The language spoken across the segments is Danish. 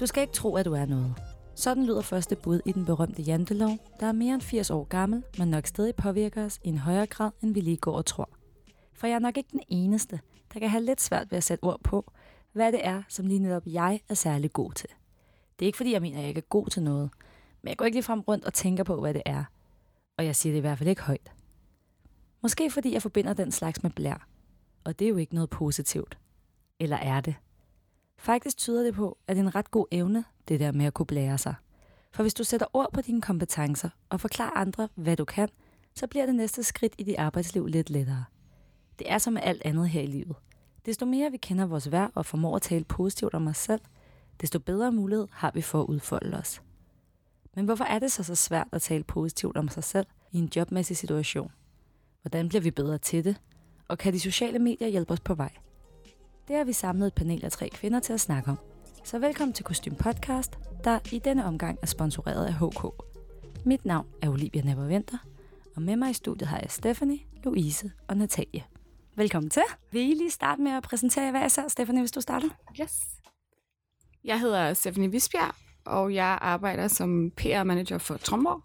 Du skal ikke tro, at du er noget. Sådan lyder første bud i den berømte jantelov, der er mere end 80 år gammel, men nok stadig påvirker os i en højere grad, end vi lige går og tror. For jeg er nok ikke den eneste, der kan have lidt svært ved at sætte ord på, hvad det er, som lige netop jeg er særlig god til. Det er ikke fordi, jeg mener, at jeg ikke er god til noget, men jeg går ikke lige frem rundt og tænker på, hvad det er. Og jeg siger det i hvert fald ikke højt. Måske fordi jeg forbinder den slags med blær. Og det er jo ikke noget positivt. Eller er det? Faktisk tyder det på, at det er en ret god evne, det der med at kunne blære sig. For hvis du sætter ord på dine kompetencer og forklarer andre, hvad du kan, så bliver det næste skridt i dit arbejdsliv lidt lettere. Det er som med alt andet her i livet. Desto mere vi kender vores værd og formår at tale positivt om os selv, desto bedre mulighed har vi for at udfolde os. Men hvorfor er det så så svært at tale positivt om sig selv i en jobmæssig situation? Hvordan bliver vi bedre til det? Og kan de sociale medier hjælpe os på vej? Det har vi samlet et panel af tre kvinder til at snakke om. Så velkommen til Kostym Podcast, der i denne omgang er sponsoreret af HK. Mit navn er Olivia Neverventer, og med mig i studiet har jeg Stephanie, Louise og Natalie. Velkommen til. Vil I lige starte med at præsentere jer hver især? Stephanie, hvis du starter. Yes. Jeg hedder Stephanie Visbjerg, og jeg arbejder som PR-manager for Tromborg.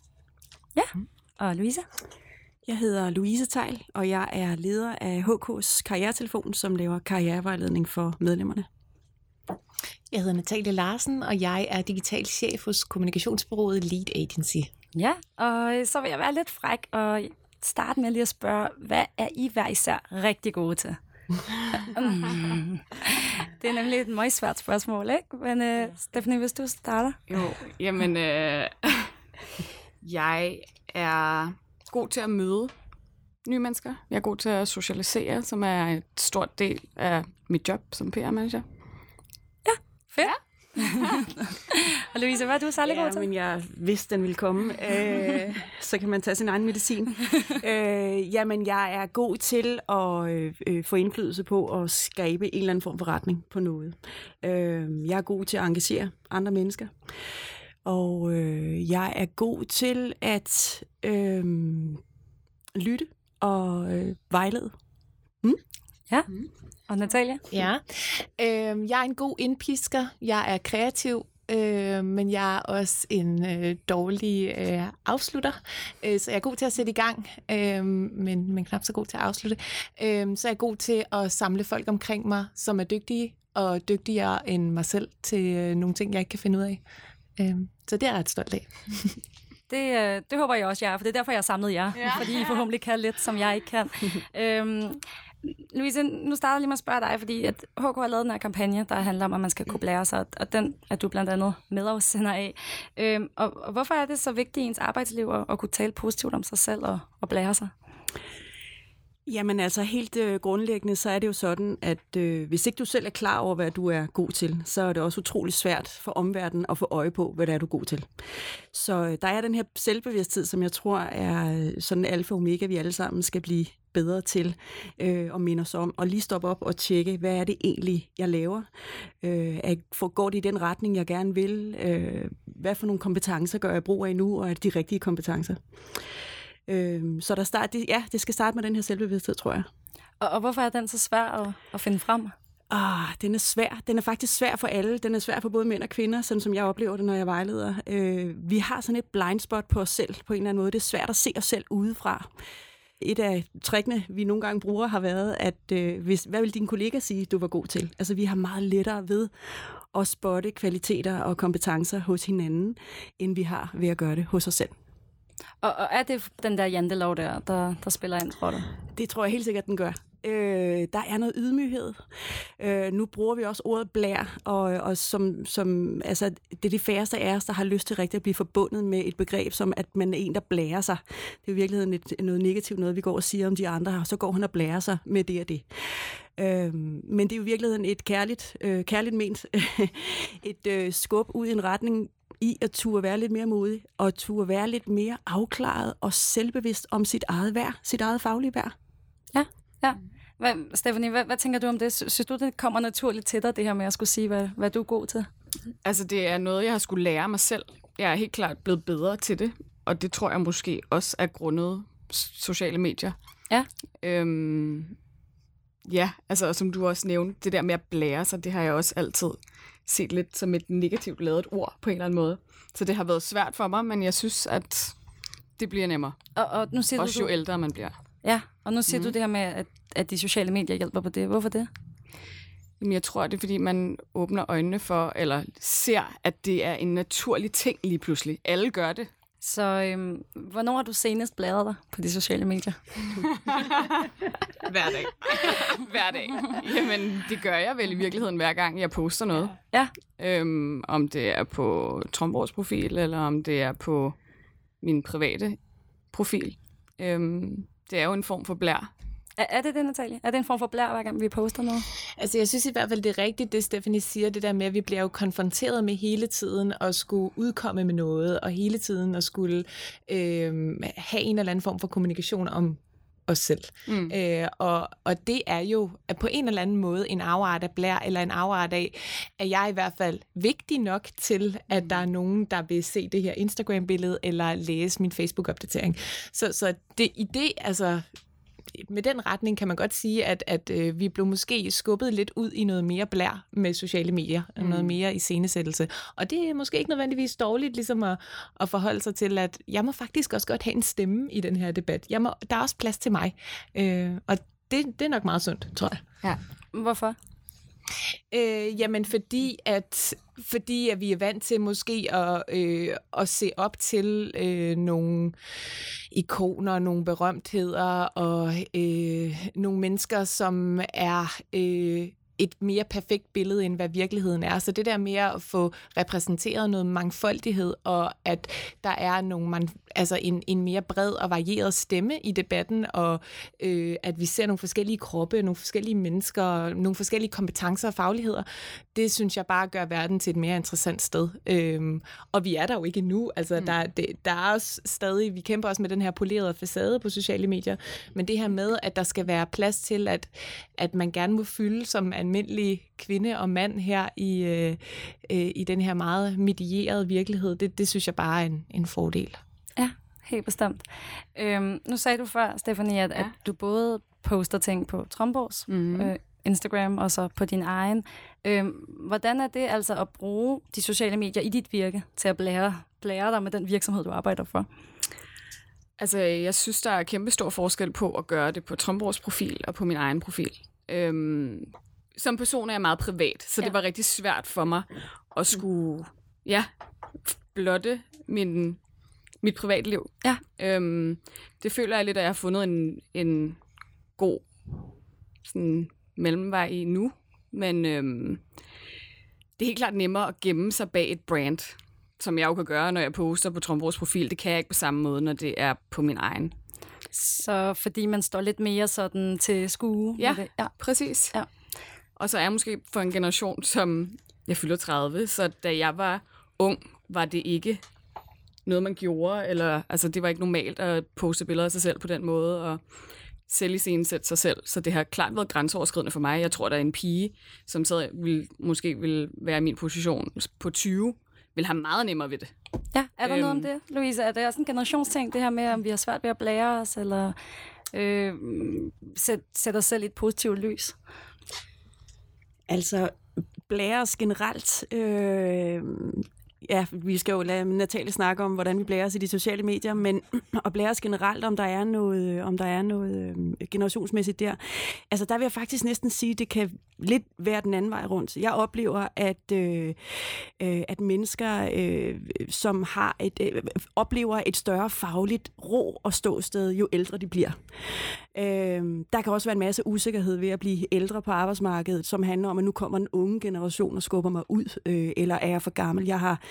Ja, og Louise? Jeg hedder Louise Tejl, og jeg er leder af HK's karrieretelefon, som laver karrierevejledning for medlemmerne. Jeg hedder Natalie Larsen, og jeg er digital chef hos kommunikationsbureauet Lead Agency. Ja, og så vil jeg være lidt fræk og starte med lige at spørge, hvad er I hver især rigtig gode til? Mm. det er nemlig et meget svært spørgsmål, ikke? Men uh, Stephanie, hvis du starter. Jo, jamen, øh, jeg er god til at møde nye mennesker. Jeg er god til at socialisere, som er et stort del af mit job som PR-manager. Fedt. Ja. og Louise, hvad er du særlig ja, god til? men jeg vidste, den ville komme. øh, så kan man tage sin egen medicin. øh, jamen, jeg er god til at øh, få indflydelse på at skabe en eller anden form for retning på noget. Øh, jeg er god til at engagere andre mennesker. Og øh, jeg er god til at øh, lytte og øh, vejlede. Mm? Ja. Mm. Og Natalia? Ja. Øh, jeg er en god indpisker. Jeg er kreativ. Øh, men jeg er også en øh, dårlig øh, afslutter, øh, så jeg er god til at sætte i gang, øh, men, men knap så god til at afslutte. Øh, så jeg er god til at samle folk omkring mig, som er dygtige, og dygtigere end mig selv til øh, nogle ting, jeg ikke kan finde ud af. Øh, så det er jeg ret stolt af. Det, øh, det håber jeg også, jeg er, for det er derfor, jeg har samlet jer. Ja. Fordi I forhåbentlig kan lidt, som jeg ikke kan. øhm, Louise, nu starter jeg lige med at spørge dig, fordi at HK har lavet den her kampagne, der handler om, at man skal kunne blære sig, og den er du blandt andet medafsender af. Øhm, og, og hvorfor er det så vigtigt i ens arbejdsliv at, at kunne tale positivt om sig selv og, og blære sig? Jamen altså helt øh, grundlæggende, så er det jo sådan, at øh, hvis ikke du selv er klar over, hvad du er god til, så er det også utrolig svært for omverdenen at få øje på, hvad det er, du er god til. Så øh, der er den her selvbevidsthed, som jeg tror er øh, sådan alfa og omega, vi alle sammen skal blive bedre til øh, at minde os om, og lige stoppe op og tjekke, hvad er det egentlig, jeg laver? Øh, er, går det i den retning, jeg gerne vil? Øh, hvad for nogle kompetencer gør jeg brug af nu, og er det de rigtige kompetencer? Øh, så der start, ja, det skal starte med den her selvbevidsthed, tror jeg. Og, og hvorfor er den så svær at, at finde frem? Ah, den er svær. Den er faktisk svær for alle. Den er svær for både mænd og kvinder, sådan som jeg oplever det, når jeg vejleder. Øh, vi har sådan et blind spot på os selv på en eller anden måde. Det er svært at se os selv udefra. Et af trækkene, vi nogle gange bruger, har været, at øh, hvis, hvad vil din kollega sige, du var god til? Altså, vi har meget lettere ved at spotte kvaliteter og kompetencer hos hinanden, end vi har ved at gøre det hos os selv. Og, og er det den der jantelov der, der, der spiller ind, tror du? Det tror jeg helt sikkert, den gør. Øh, der er noget ydmyghed. Øh, nu bruger vi også ordet blær, og, og som, som, altså, det er de færreste af os, der har lyst til rigtig at blive forbundet med et begreb, som at man er en, der blærer sig. Det er i virkeligheden et, noget negativt, noget vi går og siger om de andre, og så går han og blærer sig med det og det. Øh, men det er jo i virkeligheden et kærligt, øh, kærligt ment, et øh, skub ud i en retning, i at turde være lidt mere modig, og turde være lidt mere afklaret og selvbevidst om sit eget værd, sit eget faglige værd. Ja, ja. Hvad, Stephanie, hvad, hvad tænker du om det? Synes du, det kommer naturligt til dig, det her med at skulle sige, hvad, hvad du er god til? Altså, det er noget, jeg har skulle lære mig selv. Jeg er helt klart blevet bedre til det, og det tror jeg måske også er grundet sociale medier. Ja. Øhm, ja, altså som du også nævnte, det der med at blære sig, det har jeg også altid set lidt som et negativt lavet ord på en eller anden måde. Så det har været svært for mig, men jeg synes, at det bliver nemmere. Og, og nu siger Også du, jo ældre man bliver. Ja, og nu siger mm. Mhm. du det her med, at, at de sociale medier hjælper på det. Hvorfor det? Jamen, jeg tror, det er, fordi man åbner øjnene for, eller ser, at det er en naturlig ting lige pludselig. Alle gør det. Så øhm, hvornår har du senest bladret dig på de sociale medier? Hver dag. hver dag. Jamen, det gør jeg vel i virkeligheden hver gang, jeg poster noget. Ja. Øhm, om det er på Tromborgs profil, eller om det er på min private profil. Øhm, det er jo en form for blær. Er, er det det, Natalie? Er det en form for blær, hver gang vi poster noget? Altså, jeg synes i hvert fald, det er rigtigt, det Stephanie siger, det der med, at vi bliver jo konfronteret med hele tiden at skulle udkomme med noget, og hele tiden at skulle øh, have en eller anden form for kommunikation om os selv. Mm. Øh, og, og det er jo at på en eller anden måde en afart af blær, eller en afart af, at jeg i hvert fald vigtig nok til, at der er nogen, der vil se det her Instagram-billede, eller læse min Facebook-opdatering. Så, så det, i det, altså med den retning kan man godt sige, at, at øh, vi blev måske skubbet lidt ud i noget mere blær med sociale medier, mm. noget mere i scenesættelse. Og det er måske ikke nødvendigvis dårligt ligesom at, at forholde sig til, at jeg må faktisk også godt have en stemme i den her debat. Jeg må, der er også plads til mig. Øh, og det, det er nok meget sundt, tror jeg. Ja. Hvorfor? Øh, jamen fordi at fordi at vi er vant til måske at, øh, at se op til øh, nogle ikoner, nogle berømtheder og øh, nogle mennesker, som er øh, et mere perfekt billede, end hvad virkeligheden er. Så det der med at få repræsenteret noget mangfoldighed, og at der er nogle, man, altså en, en mere bred og varieret stemme i debatten, og øh, at vi ser nogle forskellige kroppe, nogle forskellige mennesker, nogle forskellige kompetencer og fagligheder, det synes jeg bare gør verden til et mere interessant sted. Øhm, og vi er der jo ikke endnu. Altså, mm. der, det, der er også stadig, vi kæmper også med den her polerede facade på sociale medier, men det her med, at der skal være plads til, at, at man gerne må fylde som almindelig kvinde og mand her i, øh, øh, i den her meget medierede virkelighed, det, det synes jeg bare er en, en fordel. Ja, helt bestemt. Øhm, nu sagde du før, Stefanie, at, ja. at du både poster ting på Tromborgs Mm. øh, Instagram og så på din egen. Øhm, hvordan er det altså at bruge de sociale medier i dit virke til at blære, blære dig med den virksomhed, du arbejder for? Altså, jeg synes, der er kæmpe stor forskel på at gøre det på Tromborgs profil og på min egen profil. Øhm, som person er jeg meget privat, så ja. Det var rigtig svært for mig at skulle, ja, blotte min, mit privatliv. Ja. Øhm, det føler jeg lidt, at jeg har fundet en, en god sådan, mellemvej i nu. Men øhm, det er helt klart nemmere at gemme sig bag et brand, som jeg jo kan gøre, når jeg poster på Tromborgs profil. Det kan jeg ikke på samme måde, når det er på min egen. Så fordi man står lidt mere sådan til skue. Ja. det. ja. Præcis. Ja. Og så er jeg måske for en generation, som jeg fylder 30, så da jeg var ung, var det ikke noget, man gjorde, eller altså, det var ikke normalt at poste billeder af sig selv på den måde, og selv i sætte sig selv. Så det har klart været grænseoverskridende for mig. Jeg tror, der er en pige, som sad, vil, måske vil være i min position på 20, vil have meget nemmere ved det. Ja, er der øhm. noget om Øhm. det, Louise? Er det også en generationsting, det her med, om vi har svært ved at blære os, eller øh, sætte sæt os selv i et positivt lys? Altså, blæres generelt. Øh, ja, vi skal jo lade Natalie snakke om, hvordan vi blærer os i de sociale medier, men at blære os generelt, om der er noget, øh, om der er noget øh, generationsmæssigt der. Altså, der vil jeg faktisk næsten sige, det kan lidt være den anden vej rundt. Jeg oplever, at, øh, øh, at mennesker, øh, som har et, øh, oplever et større fagligt ro og ståsted, jo ældre de bliver. Øh, der kan også være en masse usikkerhed ved at blive ældre på arbejdsmarkedet, som handler om, at nu kommer en unge generation og skubber mig ud, øh, eller er jeg for gammel? Jeg har,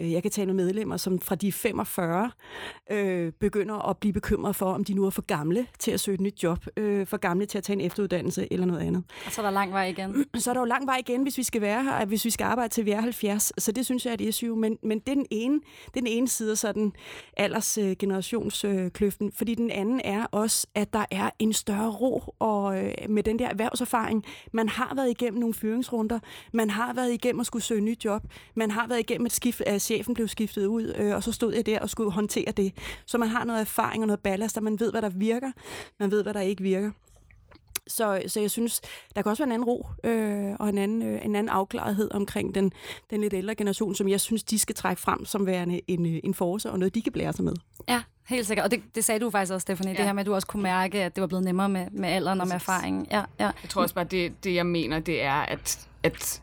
øh, jeg kan tale med medlemmer, som fra de 45 øh, begynder at blive bekymret for, om de nu er for gamle til at søge et nyt job, øh, for gamle til at tage en efteruddannelse eller noget andet. Og så er der lang vej igen. Så er der jo lang vej igen, hvis vi skal være her, hvis vi skal arbejde til vi er 70. Så det synes jeg er et issue. Men, men det er den ene, det er den ene side af sådan alders øh, generationskløften. Øh, fordi den anden er også, at der er en større ro og øh, med den der erhvervserfaring. Man har været igennem nogle fyringsrunder. Man har været igennem at skulle søge nyt job. Man har været igennem et skift, at chefen blev skiftet ud, øh, og så stod jeg der og skulle håndtere det. Så man har noget erfaring og noget ballast, og man ved, hvad der virker. Man ved, hvad der ikke virker så, så jeg synes, der kan også være en anden ro øh, og en anden, øh, en anden afklarethed omkring den, den lidt ældre generation, som jeg synes, de skal trække frem som værende en, øh, en force og noget, de kan blære sig med. Ja, helt sikkert. Og det, det sagde du faktisk også, Stephanie, ja. det her med, at du også kunne mærke, at det var blevet nemmere med, med alderen og med erfaringen. Ja, ja. Jeg tror også bare, det, det jeg mener, det er, at, at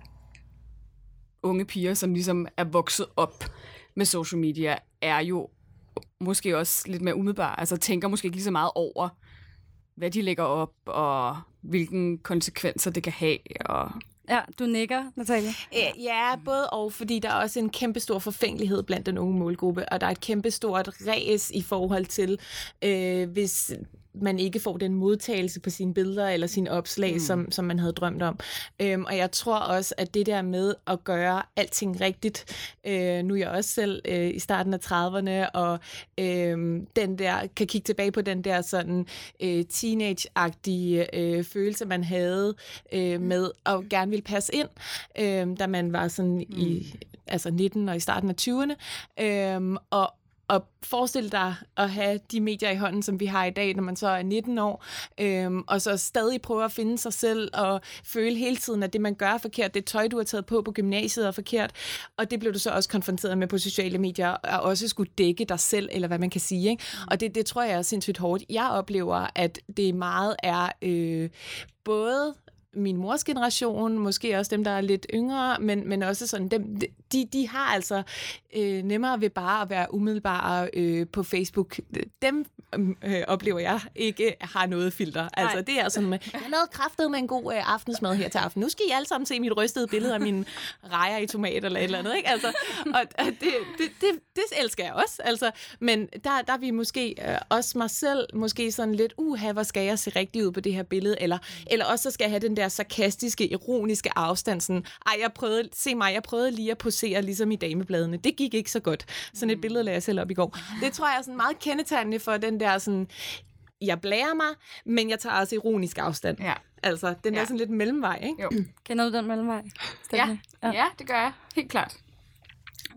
unge piger, som ligesom er vokset op med social media, er jo måske også lidt mere umiddelbare. Altså tænker måske ikke lige så meget over, hvad de lægger op, og hvilken konsekvenser det kan have. Og Ja, du nikker, Natalia. Ja, både og, fordi der er også en kæmpe stor forfængelighed blandt den unge målgruppe, og der er et kæmpe stort ræs i forhold til, øh, hvis man ikke får den modtagelse på sine billeder eller sine opslag, mm. som, som man havde drømt om. Øhm, og jeg tror også, at det der med at gøre alting rigtigt, øh, nu er jeg også selv øh, i starten af 30'erne, og øh, den der, kan kigge tilbage på den der sådan øh, teenage-agtige øh, følelse, man havde øh, med at gerne ville passe ind, øh, da man var sådan mm. i altså 19 og i starten af 20'erne. Øhm, og, og forestille dig at have de medier i hånden, som vi har i dag, når man så er 19 år, øhm, og så stadig prøve at finde sig selv og føle hele tiden, at det, man gør er forkert, det tøj, du har taget på på gymnasiet er forkert, og det blev du så også konfronteret med på sociale medier, og også skulle dække dig selv, eller hvad man kan sige. Ikke? Og det, det tror jeg er sindssygt hårdt. Jeg oplever, at det meget er øh, både min mors generation, måske også dem, der er lidt yngre, men, men også sådan, dem, de, de har altså øh, nemmere ved bare at være umiddelbare øh, på Facebook. Dem øh, oplever jeg ikke har noget filter. Altså, Nej. det er sådan med, jeg har lavet kraftet med en god øh, aftensmad her til aften. Nu skal I alle sammen se mit rystede billede af min rejer i tomat eller et eller andet. Ikke? Altså, og, og det, det, det, det elsker jeg også. Altså, men der, der er vi måske, øh, også mig selv, måske sådan lidt, uha, hvor skal jeg se rigtig ud på det her billede? Eller, eller også så skal jeg have den der sarkastiske, ironiske afstand. Sådan, Ej, jeg prøvede, se mig, jeg prøvede lige at posere ligesom i damebladene. Det gik ikke så godt. Sådan et billede lagde jeg selv op i går. Det tror jeg er sådan meget kendetegnende for den der sådan, jeg blærer mig, men jeg tager også ironisk afstand. Ja. Altså, den ja. er sådan lidt mellemvej, ikke? Jo. Kender du den mellemvej? Ja. ja. ja, det gør jeg. Helt klart.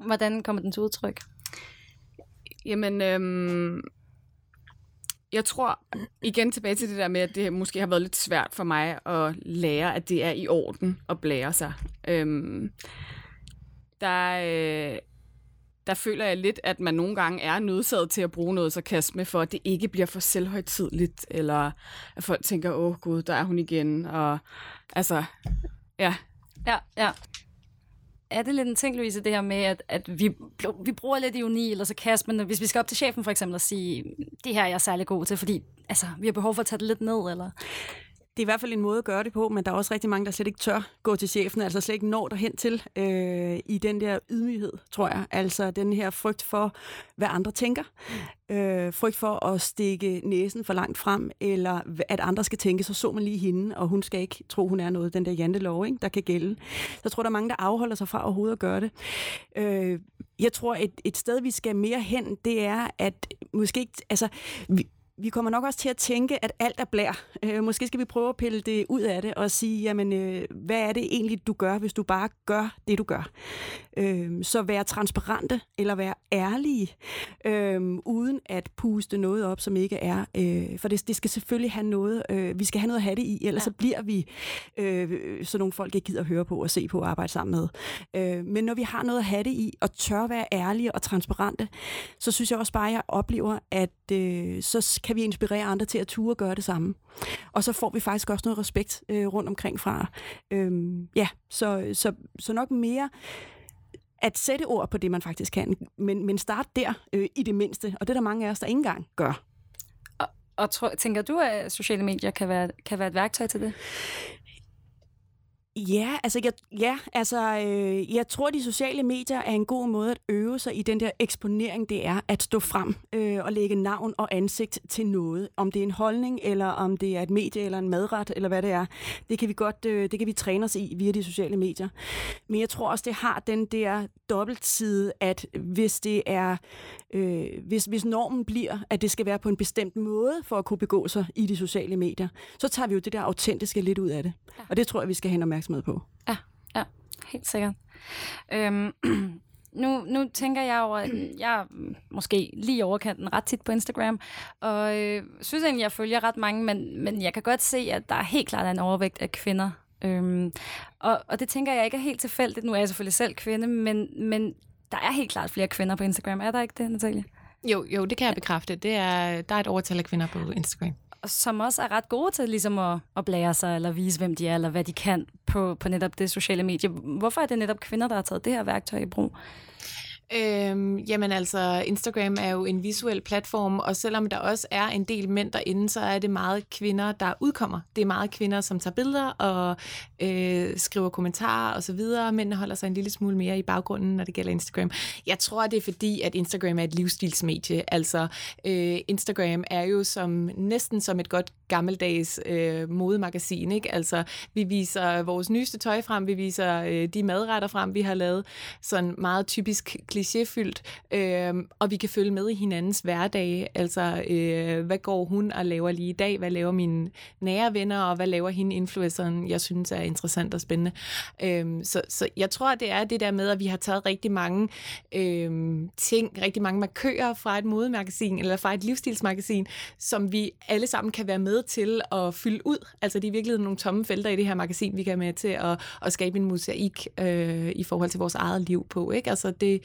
Hvordan kommer den til udtryk? Jamen, øhm, jeg tror igen tilbage til det der med, at det måske har været lidt svært for mig at lære, at det er i orden at blære sig. Øhm, der, øh, der føler jeg lidt, at man nogle gange er nødsaget til at bruge noget sarkasme, for at det ikke bliver for selvhøjtidligt, eller at folk tænker, åh gud, der er hun igen, og altså, ja. Ja, ja er det lidt en ting, Louise, det her med, at, at vi, vi bruger lidt ironi eller så kast, men hvis vi skal op til chefen for eksempel og sige, det her er jeg særlig god til, fordi altså, vi har behov for at tage det lidt ned, eller? Det er i hvert fald en måde at gøre det på, men der er også rigtig mange, der slet ikke tør gå til chefen, altså slet ikke når derhen til øh, i den der ydmyghed, tror jeg. Altså den her frygt for, hvad andre tænker. Øh, frygt for at stikke næsen for langt frem, eller at andre skal tænke, så så man lige hende, og hun skal ikke tro, hun er noget, den der jantelov, ikke, der kan gælde. Så jeg tror, der er mange, der afholder sig fra overhovedet at gøre det. Øh, jeg tror, et, et sted, vi skal mere hen, det er, at måske ikke, altså, vi, vi kommer nok også til at tænke, at alt er blær. Øh, måske skal vi prøve at pille det ud af det og sige, jamen, øh, hvad er det egentlig, du gør, hvis du bare gør det, du gør? Øh, så være transparente eller være ærlige, øh, uden at puste noget op, som ikke er. Øh, for det, det skal selvfølgelig have noget, øh, vi skal have noget at have det i, ellers ja. så bliver vi øh, så nogle folk ikke gider at høre på og se på og arbejde sammen med. Øh, men når vi har noget at have det i, og tør være ærlige og transparente, så synes jeg også bare, at jeg oplever, at øh, så kan vi inspirere andre til at ture gøre det samme. Og så får vi faktisk også noget respekt øh, rundt omkring fra. Øhm, ja, så, så, så nok mere at sætte ord på det, man faktisk kan, men, men start der øh, i det mindste, og det er der mange af os, der ikke engang gør. Og, og tro, tænker du, at sociale medier kan være, kan være et værktøj til det? Ja, altså jeg, ja, altså, øh, jeg tror, de sociale medier er en god måde at øve sig i den der eksponering, det er at stå frem øh, og lægge navn og ansigt til noget. Om det er en holdning, eller om det er et medie, eller en madret, eller hvad det er. Det kan vi godt, øh, det kan vi træne os i via de sociale medier. Men jeg tror også, det har den der dobbeltside, at hvis det er, øh, hvis, hvis normen bliver, at det skal være på en bestemt måde for at kunne begå sig i de sociale medier, så tager vi jo det der autentiske lidt ud af det. Ja. Og det tror jeg, vi skal have en opmærksomhed på. Ja, ja, helt sikkert. Øhm, nu, nu tænker jeg over, at jeg er måske lige overkanten ret tit på Instagram, og øh, synes egentlig, jeg følger ret mange, men, men jeg kan godt se, at der er helt klart en overvægt af kvinder. Øhm, og, og det tænker jeg ikke er helt tilfældigt. Nu er jeg selvfølgelig selv kvinde, men, men der er helt klart flere kvinder på Instagram. Er der ikke det, Natalia? Jo, jo, det kan jeg bekræfte. Det er, der er et overtal af kvinder på Instagram. Som også er ret gode til ligesom at, at blære sig, eller vise, hvem de er, eller hvad de kan på, på netop det sociale medie. Hvorfor er det netop kvinder, der har taget det her værktøj i brug? Øhm, jamen altså, Instagram er jo en visuel platform, og selvom der også er en del mænd derinde, så er det meget kvinder, der udkommer. Det er meget kvinder, som tager billeder og øh, skriver kommentarer osv. Mændene holder sig en lille smule mere i baggrunden, når det gælder Instagram. Jeg tror, det er fordi, at Instagram er et livsstilsmedie. Altså, øh, Instagram er jo som næsten som et godt gammeldags øh, modemagasin. Ikke? Altså, vi viser vores nyeste tøj frem, vi viser øh, de madretter frem, vi har lavet. Sådan meget typisk klichéfyldt, øh, og vi kan følge med i hinandens hverdag. Altså, øh, hvad går hun og laver lige i dag? Hvad laver mine nære venner, og hvad laver hende influenceren, jeg synes er interessant og spændende. Øh, så, så jeg tror, det er det der med, at vi har taget rigtig mange øh, ting, rigtig mange markører fra et modemagasin, eller fra et livsstilsmagasin, som vi alle sammen kan være med til at fylde ud. Altså, det er virkelig nogle tomme felter i det her magasin, vi kan være med til at, at skabe en mosaik øh, i forhold til vores eget liv på. Ikke? Altså, det,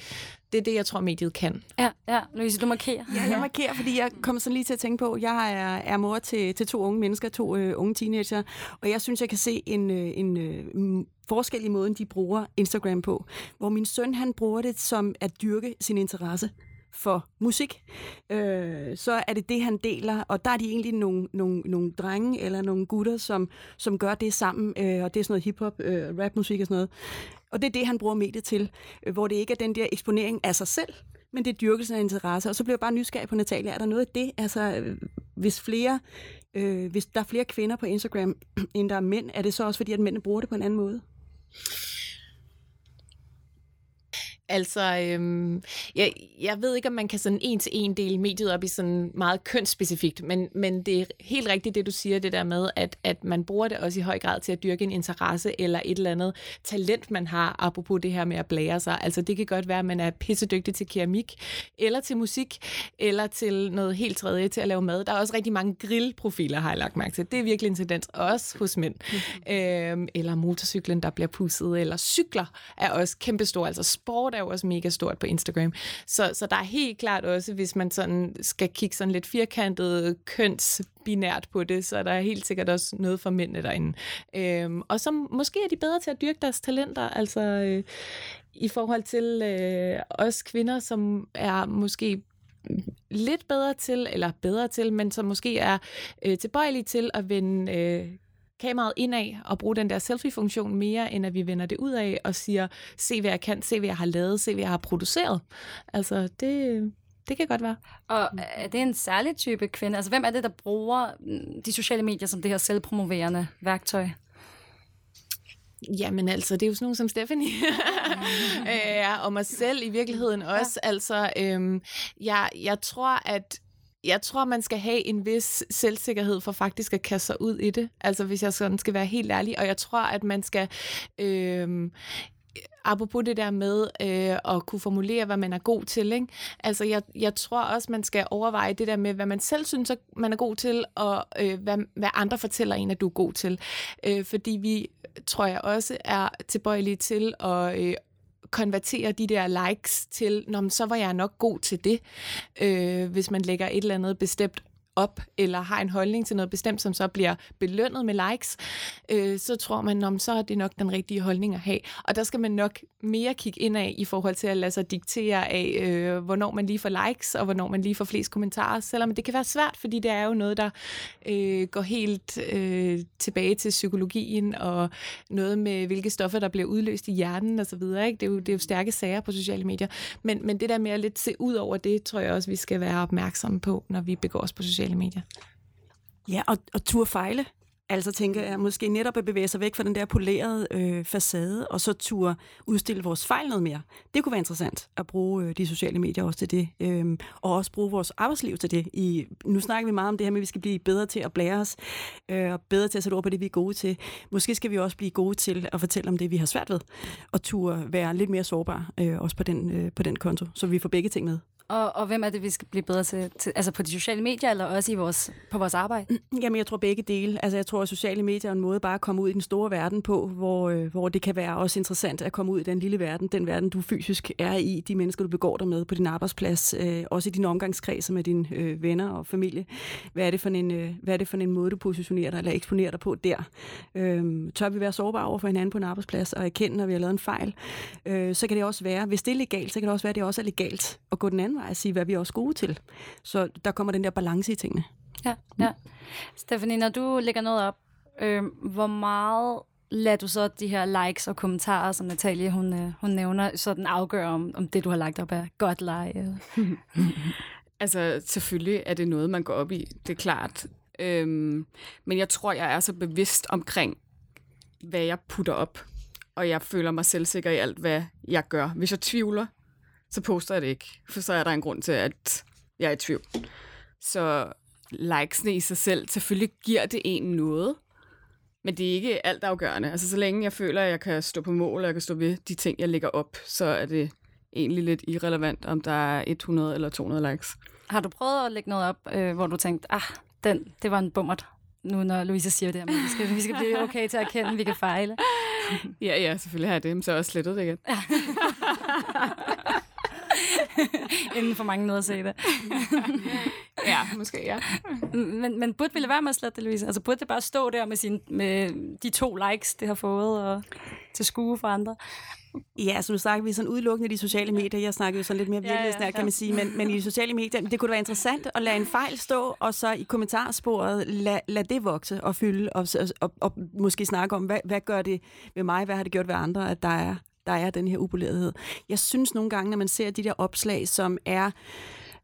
det er det, jeg tror, mediet kan. Ja, ja. Louise, du markerer. Ja, jeg markerer, fordi jeg kommer sådan lige til at tænke på, jeg er, er mor til, til to unge mennesker, to øh, unge teenager, og jeg synes, jeg kan se en, øh, en øh, forskel i måden, de bruger Instagram på. Hvor min søn, han bruger det som at dyrke sin interesse for musik, øh, så er det det, han deler, og der er de egentlig nogle, nogle, nogle drenge eller nogle gutter, som, som gør det sammen, øh, og det er sådan noget hiphop, øh, rapmusik og sådan noget. Og det er det, han bruger mediet til, øh, hvor det ikke er den der eksponering af sig selv, men det er dyrkelsen af interesse. Og så bliver jeg bare nysgerrig på Natalia. Er der noget af det, altså øh, hvis flere, øh, hvis der er flere kvinder på Instagram, end der er mænd, er det så også fordi, at mændene bruger det på en anden måde? Altså, øhm, jeg, jeg ved ikke, om man kan sådan en til en dele mediet op i sådan meget kønsspecifikt, men, men det er helt rigtigt det, du siger, det der med, at, at man bruger det også i høj grad til at dyrke en interesse eller et eller andet talent, man har, apropos det her med at blære sig. Altså, det kan godt være, at man er pissedygtig til keramik, eller til musik, eller til noget helt tredje, til at lave mad. Der er også rigtig mange grillprofiler, har jeg lagt mærke til. Det er virkelig en tendens, også hos mænd. Mm-hmm. Øhm, eller motorcyklen, der bliver pusset, eller cykler er også kæmpestore. Altså, sport er jo også mega stort på Instagram. Så, så der er helt klart også, hvis man sådan skal kigge sådan lidt firkantet kønsbinært på det, så er der helt sikkert også noget for mændene derinde. Øhm, og så måske er de bedre til at dyrke deres talenter, altså øh, i forhold til øh, os kvinder, som er måske lidt bedre til, eller bedre til, men som måske er øh, tilbøjelige til at vende øh, kameraet indad og bruge den der selfie-funktion mere, end at vi vender det ud af og siger, se hvad jeg kan, se hvad jeg har lavet, se hvad jeg har produceret. Altså, det, det kan godt være. Og er det en særlig type kvinde? Altså, hvem er det, der bruger mm, de sociale medier som det her selvpromoverende værktøj? Jamen altså, det er jo sådan nogen som Stephanie. øh, og mig selv i virkeligheden også. Ja. Altså, øhm, jeg, jeg tror, at jeg tror, man skal have en vis selvsikkerhed for faktisk at kaste sig ud i det. Altså, hvis jeg sådan skal være helt ærlig. Og jeg tror, at man skal... Øh, apropos det der med øh, at kunne formulere, hvad man er god til. Ikke? Altså, jeg, jeg tror også, man skal overveje det der med, hvad man selv synes, at man er god til, og øh, hvad, hvad andre fortæller en, at du er god til. Øh, fordi vi, tror jeg også, er tilbøjelige til at, øh, konvertere de der likes til, Nå, så var jeg nok god til det, øh, hvis man lægger et eller andet bestemt op, eller har en holdning til noget bestemt, som så bliver belønnet med likes, øh, så tror man, om så er det nok den rigtige holdning at have. Og der skal man nok mere kigge ind af i forhold til at lade sig diktere af, øh, hvornår man lige får likes, og hvornår man lige får flest kommentarer, selvom det kan være svært, fordi det er jo noget, der øh, går helt øh, tilbage til psykologien, og noget med, hvilke stoffer, der bliver udløst i hjernen osv. Det, er jo, det er jo stærke sager på sociale medier. Men, men det der med at lidt se ud over det, tror jeg også, vi skal være opmærksomme på, når vi begår os på sociale medier. Ja, og, og tur fejle. Altså tænker jeg måske netop at bevæge sig væk fra den der polerede øh, facade, og så turde udstille vores fejl noget mere. Det kunne være interessant at bruge øh, de sociale medier også til det, øh, og også bruge vores arbejdsliv til det. I, nu snakker vi meget om det her med, at vi skal blive bedre til at blære os, øh, og bedre til at sætte ord på det, vi er gode til. Måske skal vi også blive gode til at fortælle om det, vi har svært ved, og turde være lidt mere sårbare, øh, også på den, øh, på den konto, så vi får begge ting med. Og, og hvem er det, vi skal blive bedre til, til? Altså på de sociale medier, eller også i vores, på vores arbejde? Jamen, jeg tror begge dele. Altså, jeg tror, at sociale medier er en måde bare at komme ud i den store verden på, hvor, øh, hvor det kan være også interessant at komme ud i den lille verden, den verden, du fysisk er i, de mennesker, du begår dig med på din arbejdsplads, øh, også i din omgangskreds med dine øh, venner og familie. Hvad er, det for en, øh, hvad er det for en måde, du positionerer dig eller eksponerer dig på der? Øh, tør vi være sårbare over for hinanden på en arbejdsplads og erkende, når vi har lavet en fejl? Øh, så kan det også være, hvis det er legalt, så kan det også være, at det også er legalt at gå den anden vej og sige, hvad vi er også gode til. Så der kommer den der balance i tingene. Ja, ja. Stephanie, når du lægger noget op, øh, hvor meget lader du så de her likes og kommentarer, som Natalie hun, øh, hun nævner, sådan afgøre, om, om det, du har lagt op, er godt like? altså, selvfølgelig er det noget, man går op i, det er klart. Øhm, men jeg tror, jeg er så bevidst omkring, hvad jeg putter op. Og jeg føler mig selvsikker i alt, hvad jeg gør. Hvis jeg tvivler, så poster jeg det ikke. For så er der en grund til, at jeg er i tvivl. Så likesene i sig selv, selvfølgelig giver det en noget. Men det er ikke alt afgørende. Altså så længe jeg føler, at jeg kan stå på mål, og jeg kan stå ved de ting, jeg lægger op, så er det egentlig lidt irrelevant, om der er 100 eller 200 likes. Har du prøvet at lægge noget op, øh, hvor du tænkte, ah, den, det var en bummert, nu når Louise siger det men vi skal, vi skal blive okay til at erkende, at vi kan fejle? ja, ja, selvfølgelig har jeg det, men så har jeg også slettet det igen. Inden for mange noget at se det. ja, måske, ja. men, men burde vi lade være med at slette det, Louise? Altså burde det bare stå der med, sin, med de to likes, det har fået, og til skue for andre? Ja, så nu snakker vi sådan udelukkende de sociale medier. Jeg snakker jo sådan lidt mere virkelighedsnært, ja, ja, ja. kan man sige. Men, men i de sociale medier, det kunne være interessant at lade en fejl stå, og så i kommentarsporet lade, lad det vokse og fylde, og, og, og, og måske snakke om, hvad, hvad gør det ved mig, hvad har det gjort ved andre, at der er der er den her upolerethed. Jeg synes nogle gange, når man ser de der opslag, som er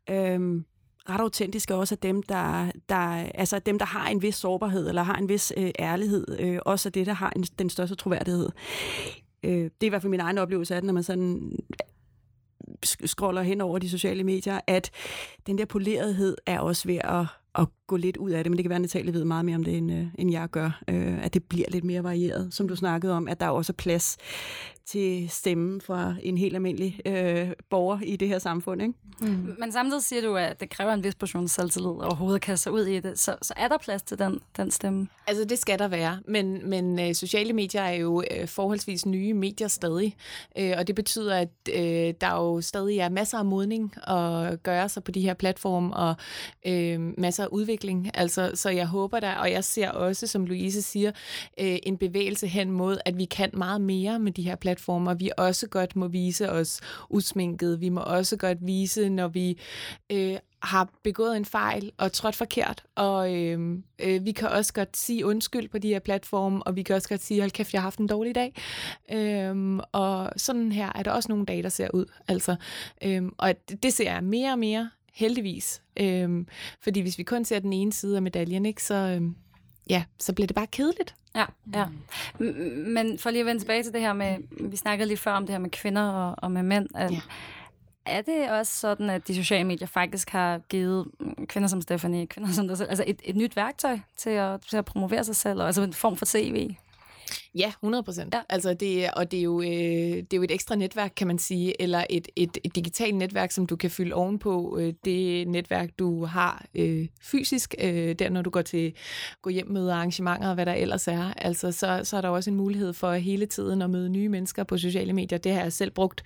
øhm, ret autentiske, også af dem, der, der, altså dem, der har en vis sårbarhed, eller har en vis øh, ærlighed, øh, også af det, der har en, den største troværdighed. Øh, det er i hvert fald min egen oplevelse af det, når man sådan øh, scroller hen over de sociale medier, at den der polerethed er også ved at, at gå lidt ud af det, men det kan være, at Natalie ved meget mere om det, end, øh, end jeg gør, øh, at det bliver lidt mere varieret, som du snakkede om, at der er også plads til stemmen fra en helt almindelig øh, borger i det her samfund. Ikke? Mm. Men samtidig siger du, at det kræver en vis portion selvtillid overhovedet at kaste sig ud i det. Så, så er der plads til den, den stemme? Altså det skal der være, men, men øh, sociale medier er jo øh, forholdsvis nye medier stadig. Øh, og det betyder, at øh, der jo stadig er masser af modning at gøre sig på de her platforme, og øh, masser af udvikling. Altså, så jeg håber der, og jeg ser også, som Louise siger, øh, en bevægelse hen mod, at vi kan meget mere med de her platforme platformer. Vi også godt må vise os usminket. Vi må også godt vise, når vi øh, har begået en fejl og trådt forkert. Og øh, øh, vi kan også godt sige undskyld på de her platforme, og vi kan også godt sige, hold kæft, jeg har haft en dårlig dag. Øh, og sådan her er der også nogle dage, der ser ud. Altså, øh, og det ser jeg mere og mere, heldigvis. Øh, fordi hvis vi kun ser den ene side af medaljen, ikke, så, øh, ja, så bliver det bare kedeligt. Ja, ja. Men for lige at vende tilbage til det her med, vi snakkede lige før om det her med kvinder og, og med mænd. At, ja. Er det også sådan, at de sociale medier faktisk har givet kvinder som Stephanie, kvinder som dig selv, altså et, et nyt værktøj til at, til at promovere sig selv, og altså en form for CV? Ja, 100 procent. Ja. Altså det, og det er, jo, øh, det er jo et ekstra netværk, kan man sige, eller et, et, et digitalt netværk, som du kan fylde ovenpå øh, det netværk, du har øh, fysisk, øh, der når du går til gå hjem med arrangementer og hvad der ellers er. Altså så, så er der også en mulighed for hele tiden at møde nye mennesker på sociale medier. Det har jeg selv brugt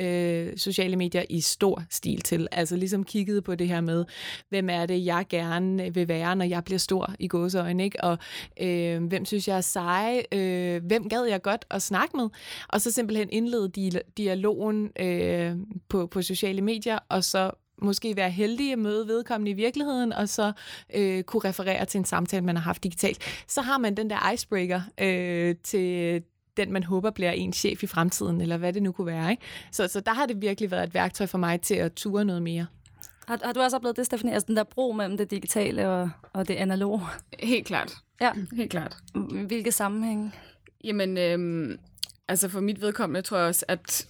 øh, sociale medier i stor stil til. Altså ligesom kigget på det her med, hvem er det, jeg gerne vil være, når jeg bliver stor i gåseøjne, ikke? Og øh, hvem synes jeg er seje, øh, øh, hvem gad jeg godt at snakke med, og så simpelthen indlede dialogen øh, på, på sociale medier, og så måske være heldig at møde vedkommende i virkeligheden, og så øh, kunne referere til en samtale, man har haft digitalt. Så har man den der icebreaker øh, til den, man håber bliver en chef i fremtiden, eller hvad det nu kunne være. Ikke? Så, så der har det virkelig været et værktøj for mig til at ture noget mere. Har, har du også oplevet det, Stephanie? Altså den der bro mellem det digitale og, og det analoge? Helt klart. Ja. Helt klart. Hvilke sammenhæng? Jamen, øhm, altså for mit vedkommende tror jeg også, at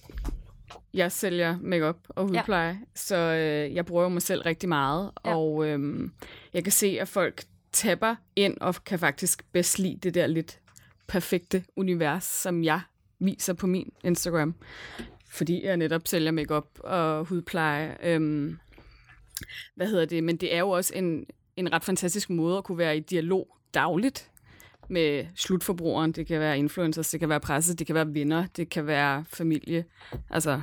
jeg sælger makeup og hudpleje, ja. så øh, jeg bruger jo mig selv rigtig meget, Ja. og øhm, jeg kan se, at folk tapper ind og kan faktisk bedst lide det der lidt perfekte univers, som jeg viser på min Instagram, fordi jeg netop sælger makeup og hudpleje. Øhm, hvad hedder det? Men det er jo også en, en ret fantastisk måde at kunne være i dialog dagligt med slutforbrugeren. Det kan være influencers, det kan være presse, det kan være venner, det kan være familie. Altså,